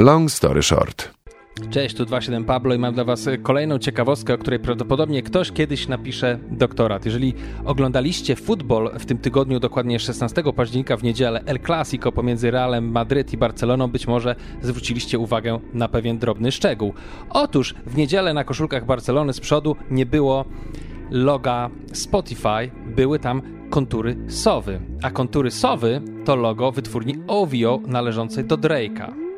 Long story short. Cześć, tu 27 Pablo i mam dla Was kolejną ciekawostkę, o której prawdopodobnie ktoś kiedyś napisze doktorat. Jeżeli oglądaliście futbol w tym tygodniu, dokładnie 16 października w niedzielę El Clasico pomiędzy Realem Madryt i Barceloną, być może zwróciliście uwagę na pewien drobny szczegół. Otóż w niedzielę na koszulkach Barcelony z przodu nie było loga Spotify, były tam kontury sowy. A kontury sowy to logo wytwórni OVO należącej do Drake'a.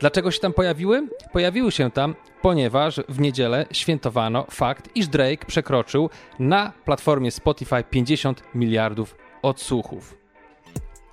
Dlaczego się tam pojawiły? Pojawiły się tam, ponieważ w niedzielę świętowano fakt, iż Drake przekroczył na platformie Spotify 50 miliardów odsłuchów.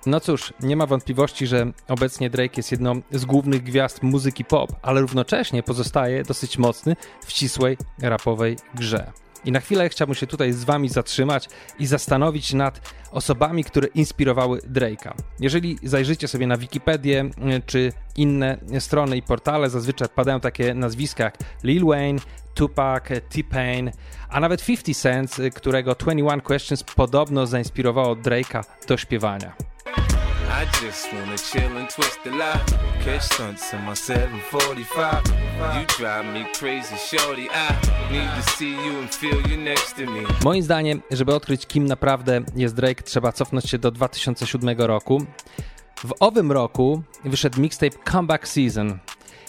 No cóż, nie ma wątpliwości, że obecnie Drake jest jedną z głównych gwiazd muzyki pop, ale równocześnie pozostaje dosyć mocny w ścisłej rapowej grze. I na chwilę chciałbym się tutaj z wami zatrzymać i zastanowić nad osobami, które inspirowały Drake'a. Jeżeli zajrzycie sobie na Wikipedię czy inne strony i portale, zazwyczaj padają takie nazwiska jak Lil Wayne, Tupac, T-Pain, a nawet 50 Cent, którego 21 Questions podobno zainspirowało Drake'a do śpiewania. I just wanna chill and twist the lie. Catch stunts in my 745. Moim zdaniem, żeby odkryć kim naprawdę jest Drake, trzeba cofnąć się do 2007 roku. W owym roku wyszedł mixtape Comeback Season.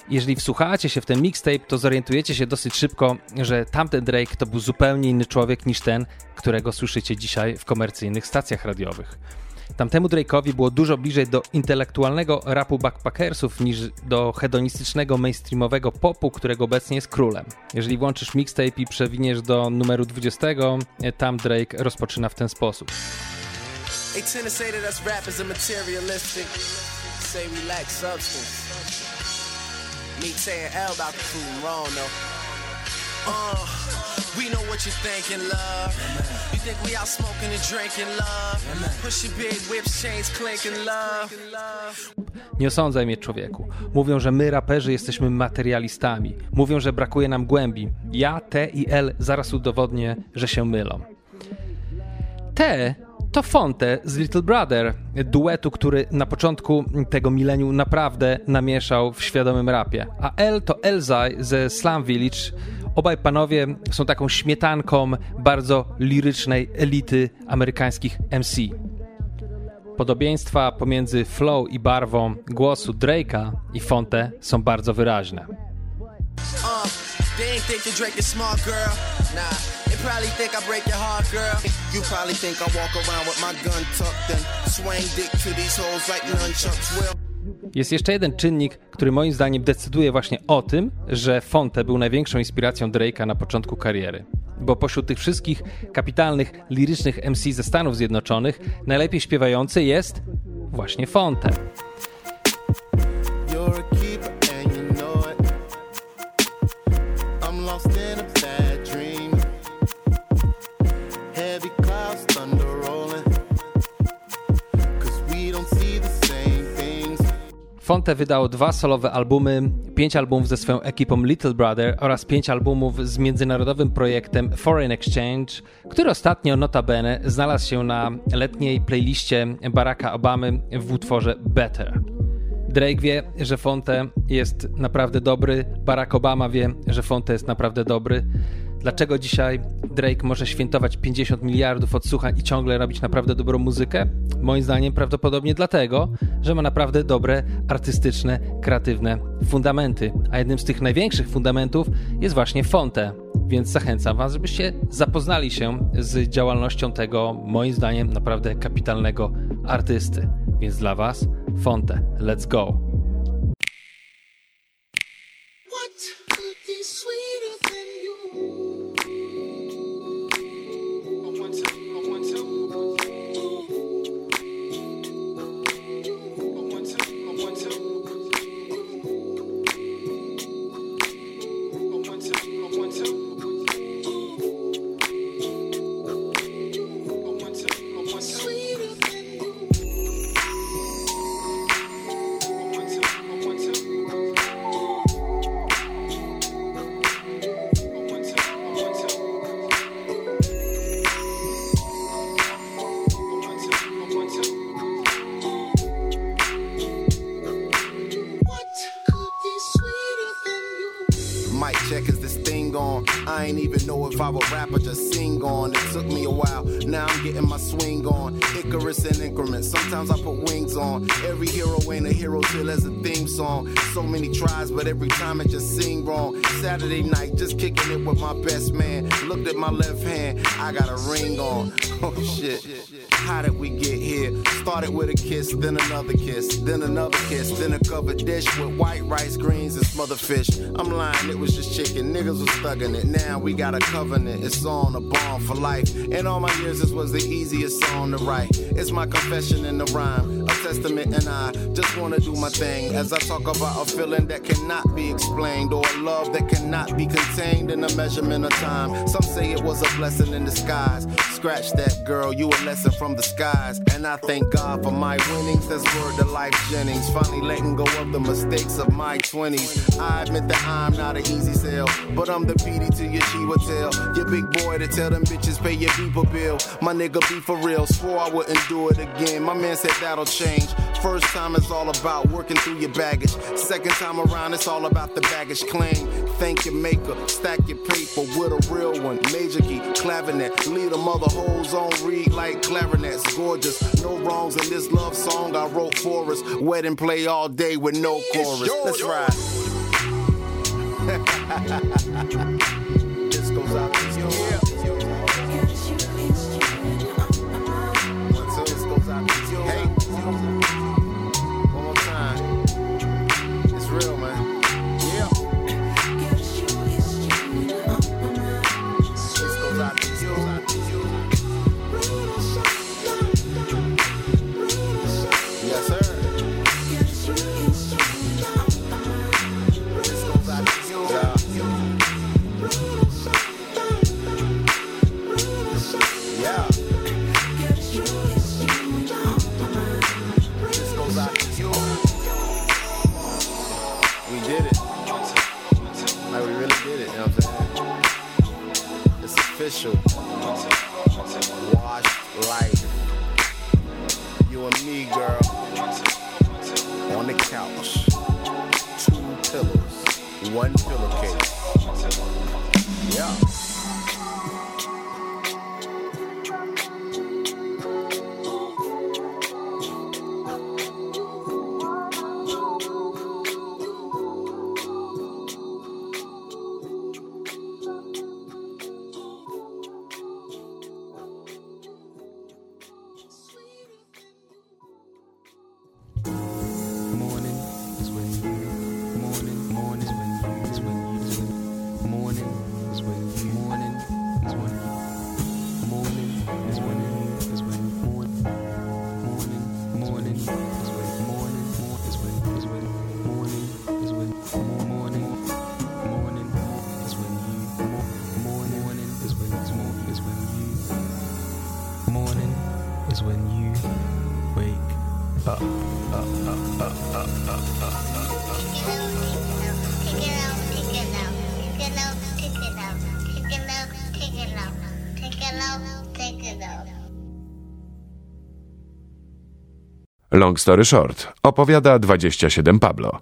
Jeżeli wsłuchacie się w ten mixtape, to zorientujecie się dosyć szybko, że tamten Drake to był zupełnie inny człowiek niż ten, którego słyszycie dzisiaj w komercyjnych stacjach radiowych. Tamtemu Drake'owi było dużo bliżej do intelektualnego rapu backpackersów niż do hedonistycznego mainstreamowego popu, którego obecnie jest królem. Jeżeli włączysz mixtape i przewiniesz do numeru 20, tam Drake rozpoczyna w ten sposób. Me saying L about the food wrong though. Uh. We know what you're thinking, love. You think we out smoking and drinking, love. Pushing big whips, chains clinking, love. Nie osądzaj mnie, człowieku. Mówią, że my, raperzy, jesteśmy materialistami. Mówią, że brakuje nam głębi. Ja, T i L zaraz udowodnię, że się mylą. T to Fonte z Little Brother, duetu, który na początku tego milenium naprawdę namieszał w świadomym rapie. A L to Elzai ze Slam Village, Obaj panowie są taką śmietanką bardzo lirycznej elity amerykańskich MC. Podobieństwa pomiędzy flow i barwą głosu Drake'a i Fonte są bardzo wyraźne. You probably. Jest jeszcze jeden czynnik, który moim zdaniem decyduje właśnie o tym, że Fonte był największą inspiracją Drake'a na początku kariery. Bo pośród tych wszystkich kapitalnych, lirycznych MC ze Stanów Zjednoczonych najlepiej śpiewający jest właśnie Fonte. Fonte wydał dwa solowe albumy, pięć albumów ze swoją ekipą Little Brother oraz pięć albumów z międzynarodowym projektem Foreign Exchange, który ostatnio notabene znalazł się na letniej playliście Baracka Obamy w utworze Better. Drake wie, że Fonte jest naprawdę dobry, Barack Obama wie, że Fonte jest naprawdę dobry. Dlaczego dzisiaj Drake może świętować 50 miliardów odsłuchań i ciągle robić naprawdę dobrą muzykę? Moim zdaniem prawdopodobnie dlatego, że ma naprawdę dobre, artystyczne, kreatywne fundamenty. A jednym z tych największych fundamentów jest właśnie Fonte. Więc zachęcam Was, żebyście zapoznali się z działalnością tego, moim zdaniem, naprawdę kapitalnego artysty. Więc dla Was Fonte. Let's go! I ain't even know if I would rap or just sing on. It took me a while, now I'm getting my swing on. Icarus in increments, sometimes I put wings on. Every hero ain't a hero till there's a theme song. So many tries, but every time it just sing wrong. Saturday night, just kicking it with my best man. Looked at my left hand, I got a ring on. Oh shit. How did we get here? Started with a kiss, then another kiss, then another kiss, then a covered dish with white rice, greens, and smothered fish. I'm lying, it was just chicken. Niggas was thugging Now we got a covenant. It's on a bond for life. In all my years, this was the easiest song to write. It's my confession in the rhyme, a testament, and I just wanna do my thing as I talk about a feeling that cannot be explained or a love that cannot be contained in a measurement of time. Some say it was a blessing in disguise. Scratch that, girl, you a lesson from the skies. And I thank God for my winnings. That's word to life Jennings. Finally letting go of the mistakes of my 20s. I admit that I'm not an easy sell, but I'm the PD to your Chiwa tell. Your big boy to tell them bitches pay your people bill. My nigga be for real, swore I wouldn't do it again. My man said that'll change. First time it's all about working through your baggage. Second time around, it's all about the baggage claim. Thank your maker, stack your paper with a real one. Major key, clavinet, lead a mother hoes on read like clarinets. Gorgeous, no wrongs in this love song I wrote for us. Wedding play all day with no chorus. Let's ride. Washed life. You and me, girl. On the couch. Two pillows. One pillowcase. Yeah. Long story short, opowiada 27 Pablo.